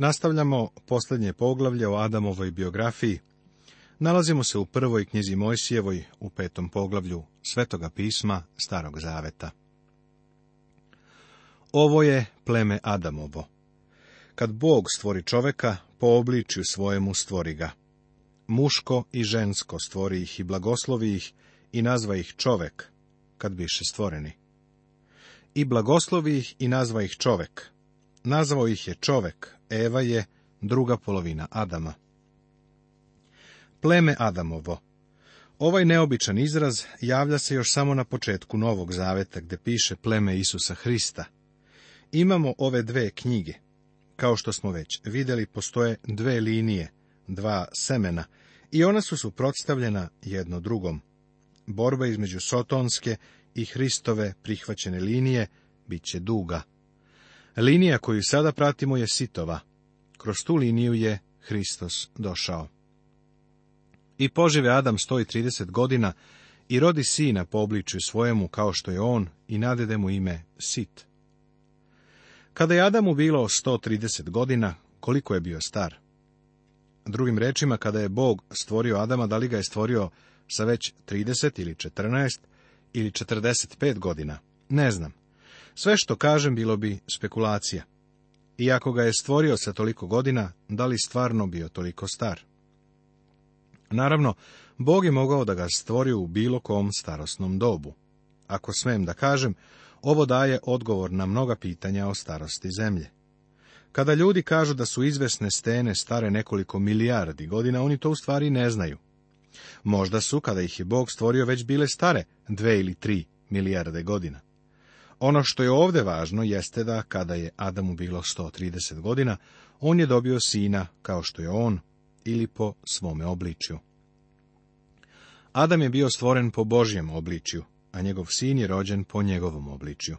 Nastavljamo posljednje poglavlje o Adamovoj biografiji. Nalazimo se u prvoj knjizi Mojsijevoj u petom poglavlju Svetoga pisma Starog Zaveta. Ovo je pleme Adamovo. Kad Bog stvori čoveka, po obličju svojemu stvori ga. Muško i žensko stvori ih i blagoslovi ih i nazva ih čovek, kad biše stvoreni. I blagoslovi ih i nazva ih čovek. Nazvao ih je čovek, Eva je druga polovina Adama. Pleme Adamovo Ovaj neobičan izraz javlja se još samo na početku Novog Zaveta, gde piše pleme Isusa Hrista. Imamo ove dve knjige. Kao što smo već vidjeli, postoje dve linije, dva semena, i ona su suprotstavljena jedno drugom. Borba između Sotonske i Hristove prihvaćene linije bit će duga. Linija koju sada pratimo je sitova. Kroz tu liniju je Hristos došao. I požive Adam 130 godina i rodi sina po obličju svojemu kao što je on i nadede mu ime Sit. Kada je Adamu bilo 130 godina, koliko je bio star? Drugim rečima, kada je Bog stvorio Adama, da li ga je stvorio sa već 30 ili 14 ili 45 godina? Ne znam. Sve što kažem bilo bi spekulacija. Iako ga je stvorio sa toliko godina, da li stvarno bio toliko star? Naravno, Bog je mogao da ga stvori u bilo kom starosnom dobu. Ako smem da kažem, ovo daje odgovor na mnoga pitanja o starosti zemlje. Kada ljudi kažu da su izvesne stene stare nekoliko milijardi godina, oni to u stvari ne znaju. Možda su, kada ih je Bog stvorio, već bile stare dve ili tri milijarde godina. Ono što je ovdje važno jeste da kada je Adamu bilo 130 godina, on je dobio sina kao što je on ili po svome obličju. Adam je bio stvoren po Božjem obličju, a njegov sin je rođen po njegovom obličju.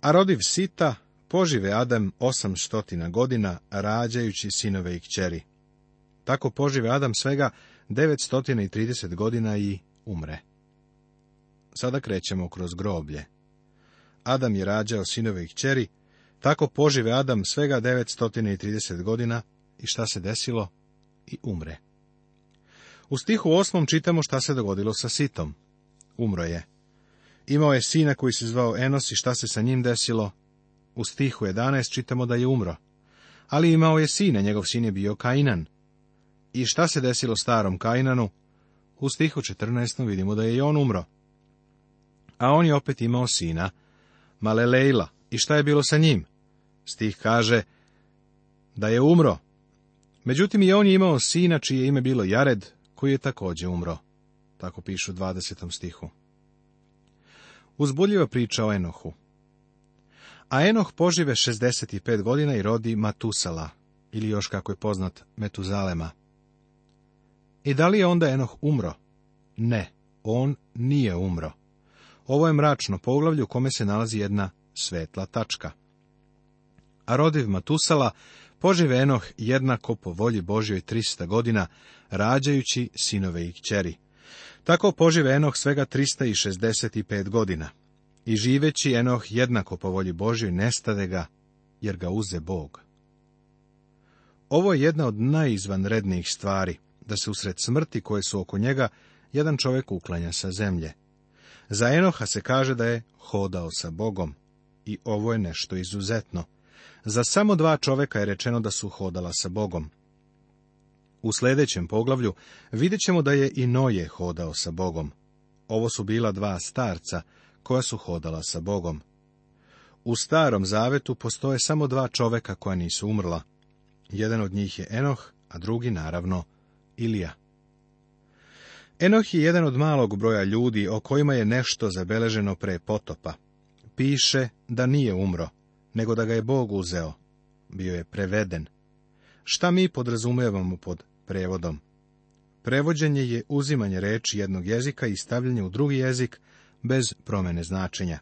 A rodiv Sita požive Adam 800 godina rađajući sinove i kćeri. Tako požive Adam svega 930 godina i umre. Sada krećemo kroz groblje. Adam je rađao sinove i kćeri, tako požive Adam svega 930 godina i šta se desilo? I umre. U stihu osmom čitamo šta se dogodilo sa Sitom. Umro je. Imao je sina koji se zvao Enos i šta se sa njim desilo? U stihu 11 čitamo da je umro. Ali imao je sina, njegov sin je bio Kainan. I šta se desilo starom Kainanu? U stihu 14 vidimo da je i on umro a on je opet imao sina, Malelejla, i šta je bilo sa njim? Stih kaže da je umro. Međutim, i on je imao sina, čije ime bilo Jared, koji je također umro. Tako pišu u 20. stihu. Uzbudljiva priča o Enohu. A Enoh požive 65 godina i rodi Matusala, ili još kako je poznat Metuzalema. I da li je onda Enoh umro? Ne, on nije umro. Ovo je mračno poglavlje u kome se nalazi jedna svetla tačka. A rodiv Matusala požive Enoh jednako po volji Božjoj 300 godina, rađajući sinove i kćeri. Tako požive Enoh svega 365 godina. I živeći Enoh jednako po volji Božjoj nestade ga, jer ga uze Bog. Ovo je jedna od najizvanrednijih stvari, da se usred smrti koje su oko njega, jedan čovjek uklanja sa zemlje. Za Enoha se kaže da je hodao sa Bogom. I ovo je nešto izuzetno. Za samo dva čoveka je rečeno da su hodala sa Bogom. U sljedećem poglavlju vidjet ćemo da je i Noje hodao sa Bogom. Ovo su bila dva starca koja su hodala sa Bogom. U starom zavetu postoje samo dva čoveka koja nisu umrla. Jedan od njih je Enoh, a drugi naravno Ilija. Enoh je jedan od malog broja ljudi o kojima je nešto zabeleženo pre potopa. Piše da nije umro, nego da ga je Bog uzeo. Bio je preveden. Šta mi podrazumevamo pod prevodom? Prevođenje je uzimanje reči jednog jezika i stavljanje u drugi jezik bez promene značenja.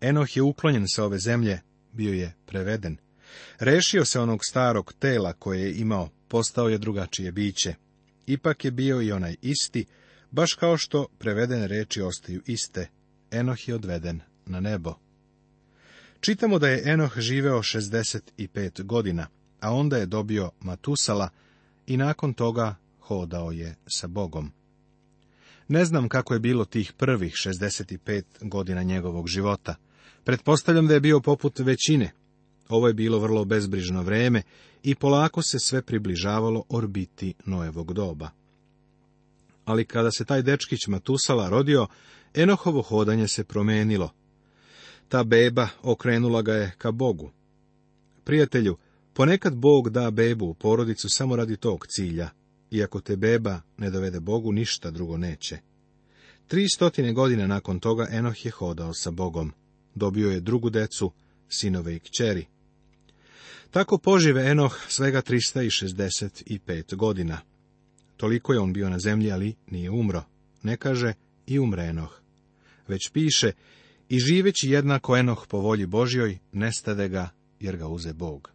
Enoh je uklonjen sa ove zemlje, bio je preveden. Rešio se onog starog tela koje je imao, postao je drugačije biće. Ipak je bio i onaj isti, baš kao što prevedene reči ostaju iste. Enoh je odveden na nebo. Čitamo da je Enoh živeo 65 godina, a onda je dobio Matusala i nakon toga hodao je sa Bogom. Ne znam kako je bilo tih prvih 65 godina njegovog života. Pretpostavljam da je bio poput većine, ovo je bilo vrlo bezbrižno vreme i polako se sve približavalo orbiti Noevog doba. Ali kada se taj dečkić Matusala rodio, Enohovo hodanje se promenilo. Ta beba okrenula ga je ka Bogu. Prijatelju, ponekad Bog da bebu u porodicu samo radi tog cilja, iako te beba ne dovede Bogu, ništa drugo neće. Tri stotine godina nakon toga Enoh je hodao sa Bogom. Dobio je drugu decu, sinove i kćeri. Tako požive Enoh svega 365 godina. Toliko je on bio na zemlji, ali nije umro. Ne kaže i umre Enoh. Već piše, i živeći jednako Enoh po volji Božjoj, nestade ga, jer ga uze Bog.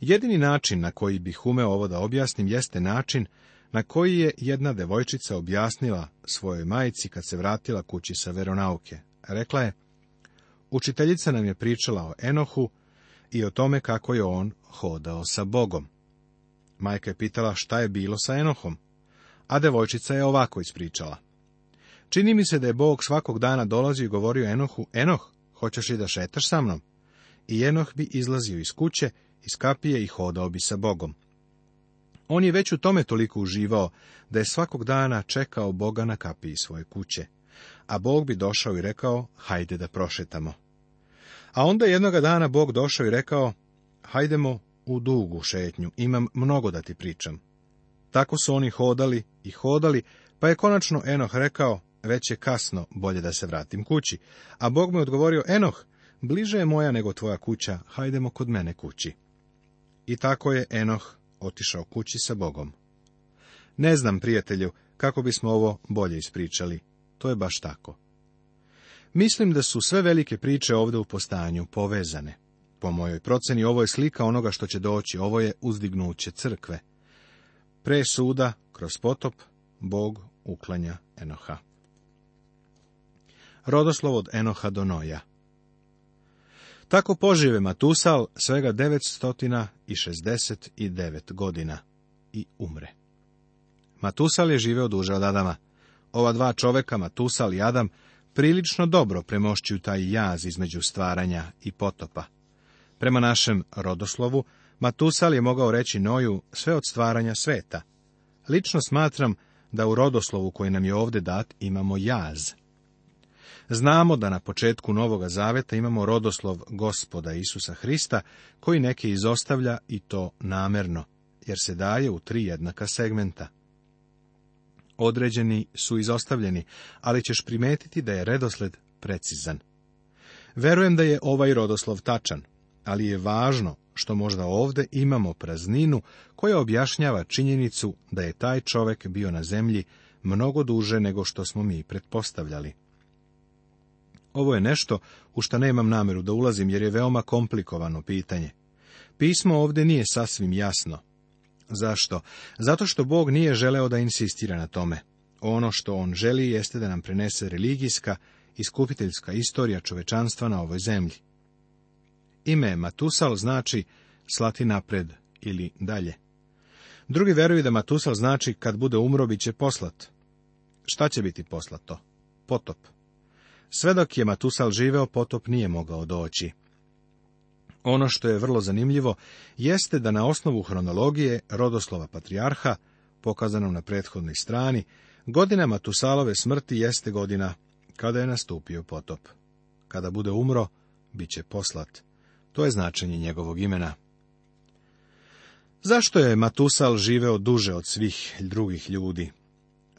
Jedini način na koji bih umeo ovo da objasnim jeste način na koji je jedna devojčica objasnila svojoj majici kad se vratila kući sa veronauke. Rekla je, učiteljica nam je pričala o Enohu i o tome kako je on hodao sa Bogom. Majka je pitala šta je bilo sa Enohom, a devojčica je ovako ispričala. Čini mi se da je Bog svakog dana dolazio i govorio Enohu, Enoh, hoćeš li da šetaš sa mnom? I Enoh bi izlazio iz kuće, iz kapije i hodao bi sa Bogom. On je već u tome toliko uživao, da je svakog dana čekao Boga na kapiji svoje kuće. A Bog bi došao i rekao, hajde da prošetamo. A onda jednoga dana Bog došao i rekao, hajdemo u dugu šetnju, imam mnogo da ti pričam. Tako su oni hodali i hodali, pa je konačno Enoh rekao, već je kasno, bolje da se vratim kući. A Bog mu je odgovorio, Enoh, bliže je moja nego tvoja kuća, hajdemo kod mene kući. I tako je Enoh otišao kući sa Bogom. Ne znam, prijatelju, kako bismo ovo bolje ispričali. To je baš tako. Mislim da su sve velike priče ovdje u postanju povezane. Po mojoj proceni ovo je slika onoga što će doći, ovo je uzdignuće crkve. Pre suda, kroz potop, Bog uklanja Enoha. Rodoslov od Enoha do Noja Tako požive Matusal svega 969 godina i umre. Matusal je živeo duže od Adama. Ova dva čoveka, Matusal i Adam, prilično dobro premošćuju taj jaz između stvaranja i potopa. Prema našem rodoslovu, Matusal je mogao reći Noju sve od stvaranja sveta. Lično smatram da u rodoslovu koji nam je ovdje dat imamo jaz. Znamo da na početku Novoga Zaveta imamo rodoslov gospoda Isusa Hrista, koji neke izostavlja i to namerno, jer se daje u tri jednaka segmenta određeni su izostavljeni, ali ćeš primetiti da je redosled precizan. Verujem da je ovaj rodoslov tačan, ali je važno što možda ovde imamo prazninu koja objašnjava činjenicu da je taj čovek bio na zemlji mnogo duže nego što smo mi pretpostavljali. Ovo je nešto u što nemam nameru da ulazim jer je veoma komplikovano pitanje. Pismo ovde nije sasvim jasno, Zašto? Zato što Bog nije želeo da insistira na tome. Ono što on želi jeste da nam prenese religijska, skupiteljska istorija čovečanstva na ovoj zemlji. Ime Matusal znači slati napred ili dalje. Drugi veruju da Matusal znači kad bude umro bit će poslat. Šta će biti poslato? Potop. Sve dok je Matusal živeo, potop nije mogao doći. Ono što je vrlo zanimljivo jeste da na osnovu hronologije rodoslova patrijarha, pokazanom na prethodnoj strani, godina Matusalove smrti jeste godina kada je nastupio potop. Kada bude umro, bit će poslat. To je značenje njegovog imena. Zašto je Matusal živeo duže od svih drugih ljudi?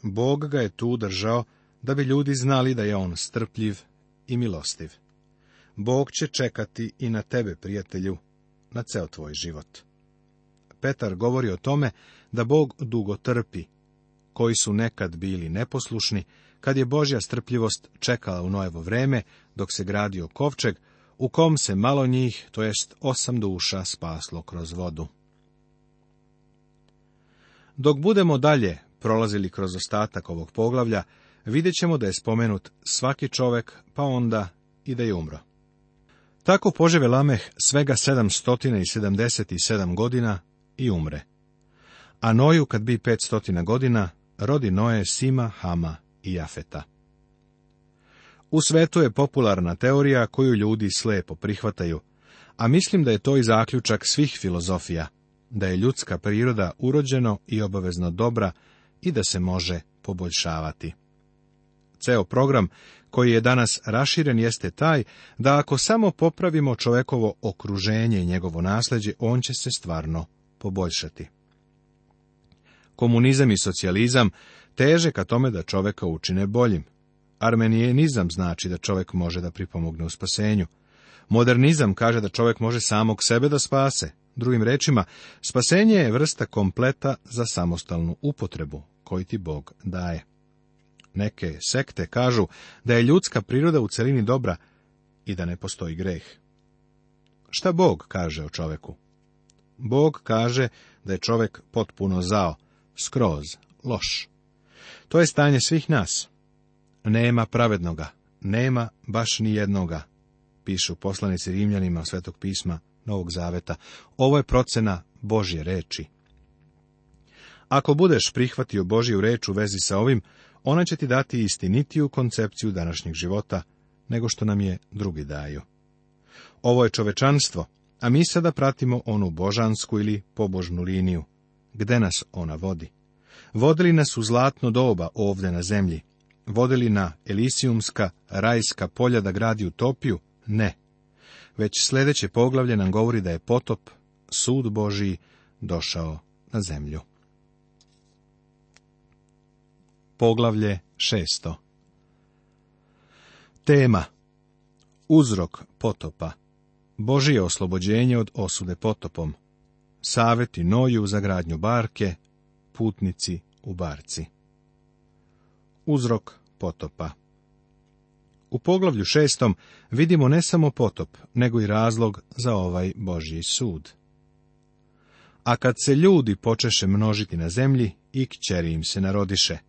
Bog ga je tu držao da bi ljudi znali da je on strpljiv i milostiv. Bog će čekati i na tebe, prijatelju, na ceo tvoj život. Petar govori o tome da Bog dugo trpi, koji su nekad bili neposlušni, kad je Božja strpljivost čekala u Nojevo vreme, dok se gradio kovčeg, u kom se malo njih, to jest osam duša, spaslo kroz vodu. Dok budemo dalje prolazili kroz ostatak ovog poglavlja, vidjet ćemo da je spomenut svaki čovek, pa onda i da je umro. Tako požive Lameh svega 777 godina i umre. A Noju, kad bi 500 godina, rodi Noje Sima, Hama i Jafeta. U svetu je popularna teorija koju ljudi slepo prihvataju, a mislim da je to i zaključak svih filozofija, da je ljudska priroda urođeno i obavezno dobra i da se može poboljšavati. Ceo program koji je danas raširen jeste taj da ako samo popravimo čovjekovo okruženje i njegovo nasljeđe, on će se stvarno poboljšati. Komunizam i socijalizam teže ka tome da čoveka učine boljim. Armenijenizam znači da čovjek može da pripomogne u spasenju. Modernizam kaže da čovjek može samog sebe da spase. Drugim rečima, spasenje je vrsta kompleta za samostalnu upotrebu koji ti Bog daje. Neke sekte kažu da je ljudska priroda u celini dobra i da ne postoji greh. Šta Bog kaže o čoveku? Bog kaže da je čovek potpuno zao, skroz, loš. To je stanje svih nas. Nema pravednoga, nema baš ni jednoga, pišu poslanici Rimljanima Svetog pisma Novog Zaveta. Ovo je procena Božje reči. Ako budeš prihvatio Božju reč u vezi sa ovim, ona će ti dati istinitiju koncepciju današnjeg života nego što nam je drugi daju. Ovo je čovečanstvo, a mi sada pratimo onu božansku ili pobožnu liniju. Gde nas ona vodi? Vodili nas u zlatno doba ovdje na zemlji? Vodili na Elisijumska, rajska polja da gradi utopiju? Ne. Već sljedeće poglavlje nam govori da je potop, sud Božiji, došao na zemlju. poglavlje šesto. Tema Uzrok potopa Božije oslobođenje od osude potopom Saveti Noju za gradnju barke Putnici u barci Uzrok potopa U poglavlju šestom vidimo ne samo potop, nego i razlog za ovaj Božji sud. A kad se ljudi počeše množiti na zemlji, i kćeri im se narodiše –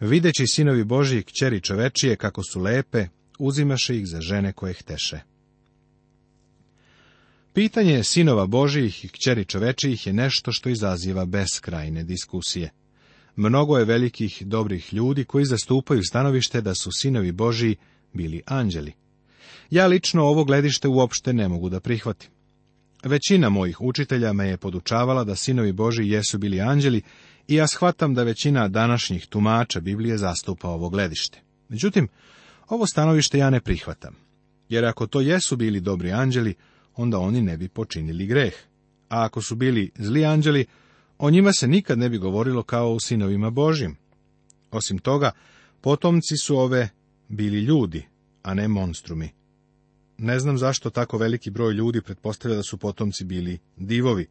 Videći sinovi i kćeri čovečije kako su lepe, uzimaše ih za žene koje hteše. Pitanje sinova Božijih i kćeri čovečijih je nešto što izaziva beskrajne diskusije. Mnogo je velikih dobrih ljudi koji zastupaju stanovište da su sinovi Božiji bili anđeli. Ja lično ovo gledište uopšte ne mogu da prihvatim. Većina mojih učitelja me je podučavala da sinovi Boži jesu bili anđeli i ja shvatam da većina današnjih tumača Biblije zastupa ovo gledište. Međutim, ovo stanovište ja ne prihvatam, jer ako to jesu bili dobri anđeli, onda oni ne bi počinili greh. A ako su bili zli anđeli, o njima se nikad ne bi govorilo kao o sinovima Božim. Osim toga, potomci su ove bili ljudi, a ne monstrumi. Ne znam zašto tako veliki broj ljudi pretpostavlja da su potomci bili divovi,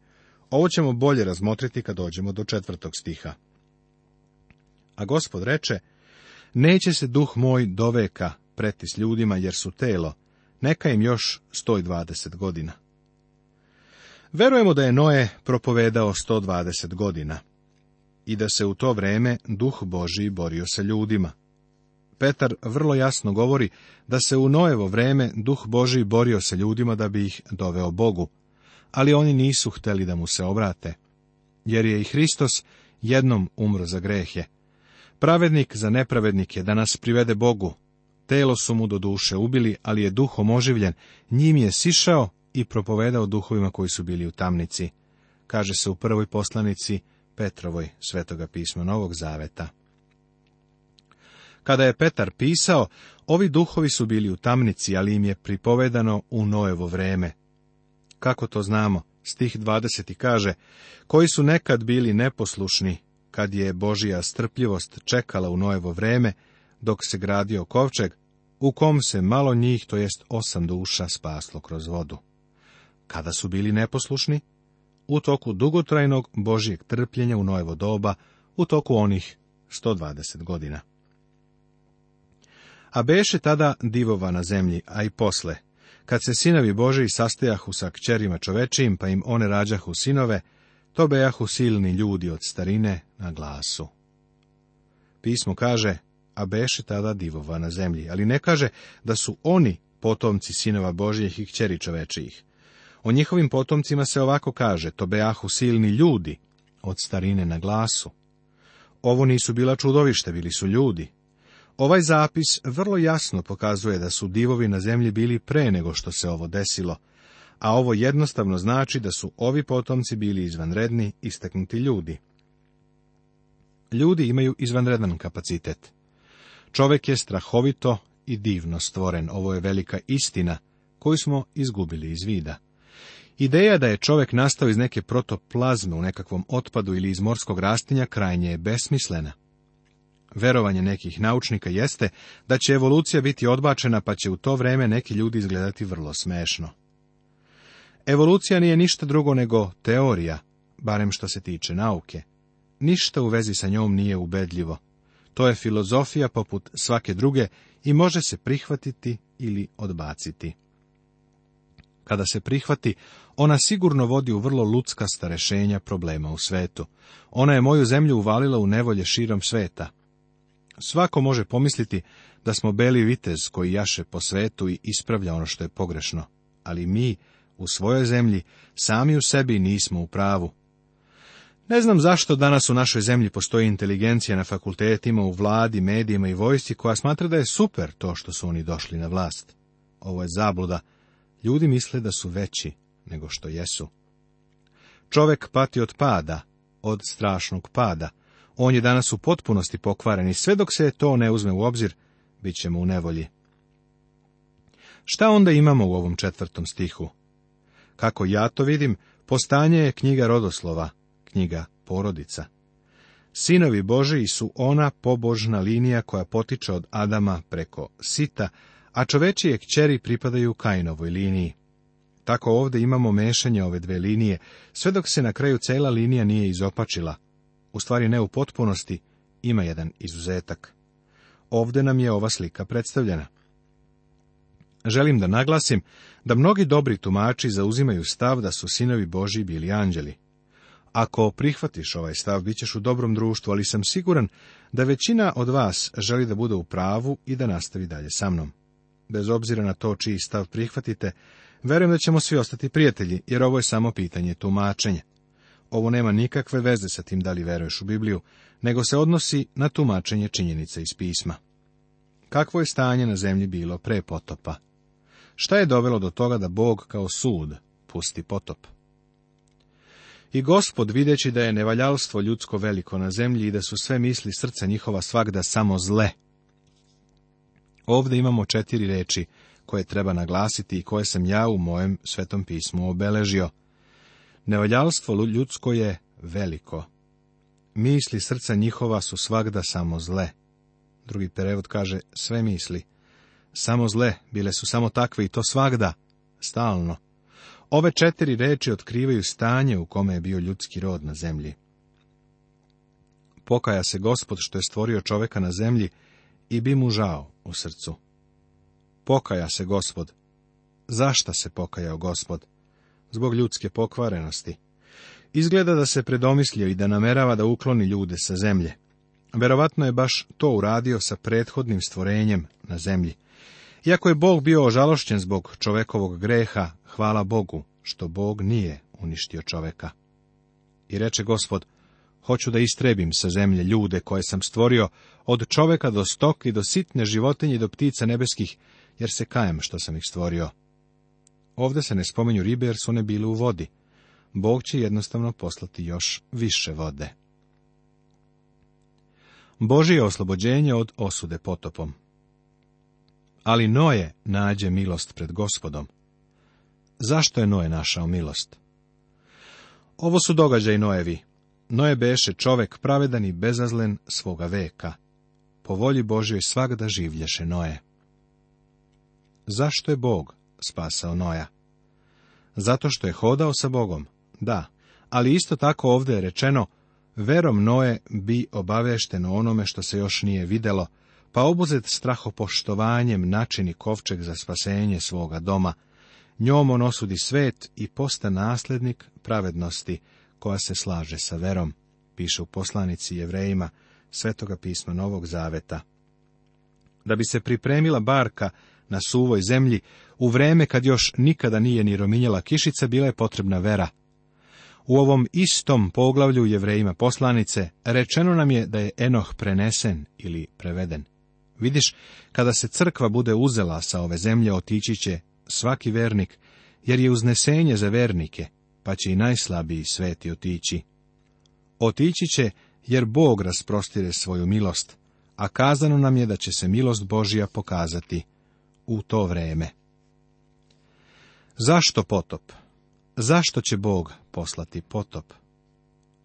ovo ćemo bolje razmotriti kad dođemo do četvrtog stiha. A gospod reče, neće se duh moj doveka preti s ljudima jer su telo, neka im još 120 godina. Verujemo da je Noe propovedao 120 godina i da se u to vreme duh Božiji borio sa ljudima. Petar vrlo jasno govori da se u Noevo vreme duh Boži borio sa ljudima da bi ih doveo Bogu, ali oni nisu hteli da mu se obrate, jer je i Hristos jednom umro za grehe. Pravednik za nepravednike da nas privede Bogu. Telo su mu do duše ubili, ali je duhom oživljen, njim je sišao i propovedao duhovima koji su bili u tamnici. Kaže se u prvoj poslanici Petrovoj svetoga pisma Novog Zaveta. Kada je Petar pisao, ovi duhovi su bili u tamnici, ali im je pripovedano u Noevo vreme, kako to znamo? Stih 20 kaže, koji su nekad bili neposlušni, kad je Božija strpljivost čekala u Nojevo vreme, dok se gradio kovčeg, u kom se malo njih, to jest osam duša, spaslo kroz vodu. Kada su bili neposlušni? U toku dugotrajnog Božijeg trpljenja u Nojevo doba, u toku onih 120 godina. A beše tada divova na zemlji, a i posle, kad se sinovi Boži sastajahu sa kćerima čovečijim, pa im one rađahu sinove, to bejahu silni ljudi od starine na glasu. Pismo kaže, a beše tada divova na zemlji, ali ne kaže da su oni potomci sinova Božijih i kćeri čovečijih. O njihovim potomcima se ovako kaže, to bejahu silni ljudi od starine na glasu. Ovo nisu bila čudovište, bili su ljudi. Ovaj zapis vrlo jasno pokazuje da su divovi na zemlji bili pre nego što se ovo desilo, a ovo jednostavno znači da su ovi potomci bili izvanredni, istaknuti ljudi. Ljudi imaju izvanredan kapacitet. Čovek je strahovito i divno stvoren, ovo je velika istina koju smo izgubili iz vida. Ideja da je čovek nastao iz neke protoplazme u nekakvom otpadu ili iz morskog rastinja krajnje je besmislena. Verovanje nekih naučnika jeste da će evolucija biti odbačena, pa će u to vreme neki ljudi izgledati vrlo smešno. Evolucija nije ništa drugo nego teorija, barem što se tiče nauke. Ništa u vezi sa njom nije ubedljivo. To je filozofija poput svake druge i može se prihvatiti ili odbaciti. Kada se prihvati, ona sigurno vodi u vrlo ludskasta rešenja problema u svetu. Ona je moju zemlju uvalila u nevolje širom sveta. Svako može pomisliti da smo beli vitez koji jaše po svetu i ispravlja ono što je pogrešno, ali mi u svojoj zemlji sami u sebi nismo u pravu. Ne znam zašto danas u našoj zemlji postoji inteligencija na fakultetima, u vladi, medijima i vojsci koja smatra da je super to što su oni došli na vlast. Ovo je zabluda. Ljudi misle da su veći nego što jesu. Čovek pati od pada, od strašnog pada. On je danas u potpunosti pokvaren i sve dok se to ne uzme u obzir, bit ćemo u nevolji. Šta onda imamo u ovom četvrtom stihu? Kako ja to vidim, postanje je knjiga rodoslova, knjiga porodica. Sinovi Božiji su ona pobožna linija koja potiče od Adama preko Sita, a čovečije kćeri pripadaju Kainovoj liniji. Tako ovdje imamo mešanje ove dve linije, sve dok se na kraju cela linija nije izopačila, u stvari ne u potpunosti, ima jedan izuzetak. Ovde nam je ova slika predstavljena. Želim da naglasim da mnogi dobri tumači zauzimaju stav da su sinovi Boži bili anđeli. Ako prihvatiš ovaj stav, bit ćeš u dobrom društvu, ali sam siguran da većina od vas želi da bude u pravu i da nastavi dalje sa mnom. Bez obzira na to čiji stav prihvatite, verujem da ćemo svi ostati prijatelji, jer ovo je samo pitanje tumačenja ovo nema nikakve veze sa tim da li veruješ u Bibliju, nego se odnosi na tumačenje činjenica iz pisma. Kakvo je stanje na zemlji bilo pre potopa? Šta je dovelo do toga da Bog kao sud pusti potop? I gospod, videći da je nevaljalstvo ljudsko veliko na zemlji i da su sve misli srca njihova svakda samo zle. Ovdje imamo četiri reči koje treba naglasiti i koje sam ja u mojem svetom pismu obeležio. Neoljalstvo ljudsko je veliko. Misli srca njihova su svagda samo zle. Drugi prevod kaže sve misli. Samo zle, bile su samo takve i to svagda, stalno. Ove četiri reči otkrivaju stanje u kome je bio ljudski rod na zemlji. Pokaja se gospod što je stvorio čoveka na zemlji i bi mu žao u srcu. Pokaja se gospod. Zašta se pokajao gospod? zbog ljudske pokvarenosti. Izgleda da se predomislio i da namerava da ukloni ljude sa zemlje. Verovatno je baš to uradio sa prethodnim stvorenjem na zemlji. Iako je Bog bio ožalošćen zbog čovekovog greha, hvala Bogu što Bog nije uništio čoveka. I reče gospod, hoću da istrebim sa zemlje ljude koje sam stvorio, od čoveka do stoki, do sitne životinje, do ptica nebeskih, jer se kajem što sam ih stvorio. Ovdje se ne spomenju ribe jer su one bile u vodi. Bog će jednostavno poslati još više vode. je oslobođenje od osude potopom. Ali Noje nađe milost pred gospodom. Zašto je Noje našao milost? Ovo su događaj Nojevi. Noje beše čovek pravedan i bezazlen svoga veka. Po volji Božjoj svakda življeše Noje. Zašto je Bog spasao Noja. Zato što je hodao sa Bogom, da, ali isto tako ovdje je rečeno, verom Noje bi obavešteno onome što se još nije vidjelo, pa obuzet strahopoštovanjem načini kovčeg za spasenje svoga doma. Njom on osudi svet i posta naslednik pravednosti, koja se slaže sa verom, piše u poslanici jevrejima Svetoga pisma Novog Zaveta. Da bi se pripremila barka na suvoj zemlji, u vreme kad još nikada nije ni rominjela kišica, bila je potrebna vera. U ovom istom poglavlju jevrejima poslanice rečeno nam je da je Enoh prenesen ili preveden. Vidiš, kada se crkva bude uzela sa ove zemlje, otići će svaki vernik, jer je uznesenje za vernike, pa će i najslabiji sveti otići. Otići će, jer Bog rasprostire svoju milost, a kazano nam je da će se milost Božija pokazati u to vreme. Zašto potop? Zašto će Bog poslati potop?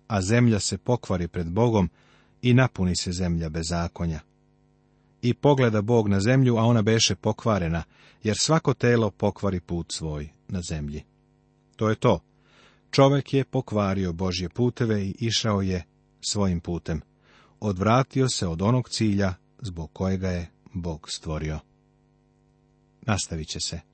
A zemlja se pokvari pred Bogom i napuni se zemlja zakonja. I pogleda Bog na zemlju, a ona beše pokvarena, jer svako telo pokvari put svoj na zemlji. To je to. Čovek je pokvario Božje puteve i išao je svojim putem. Odvratio se od onog cilja zbog kojega je Bog stvorio. Nastavit će se.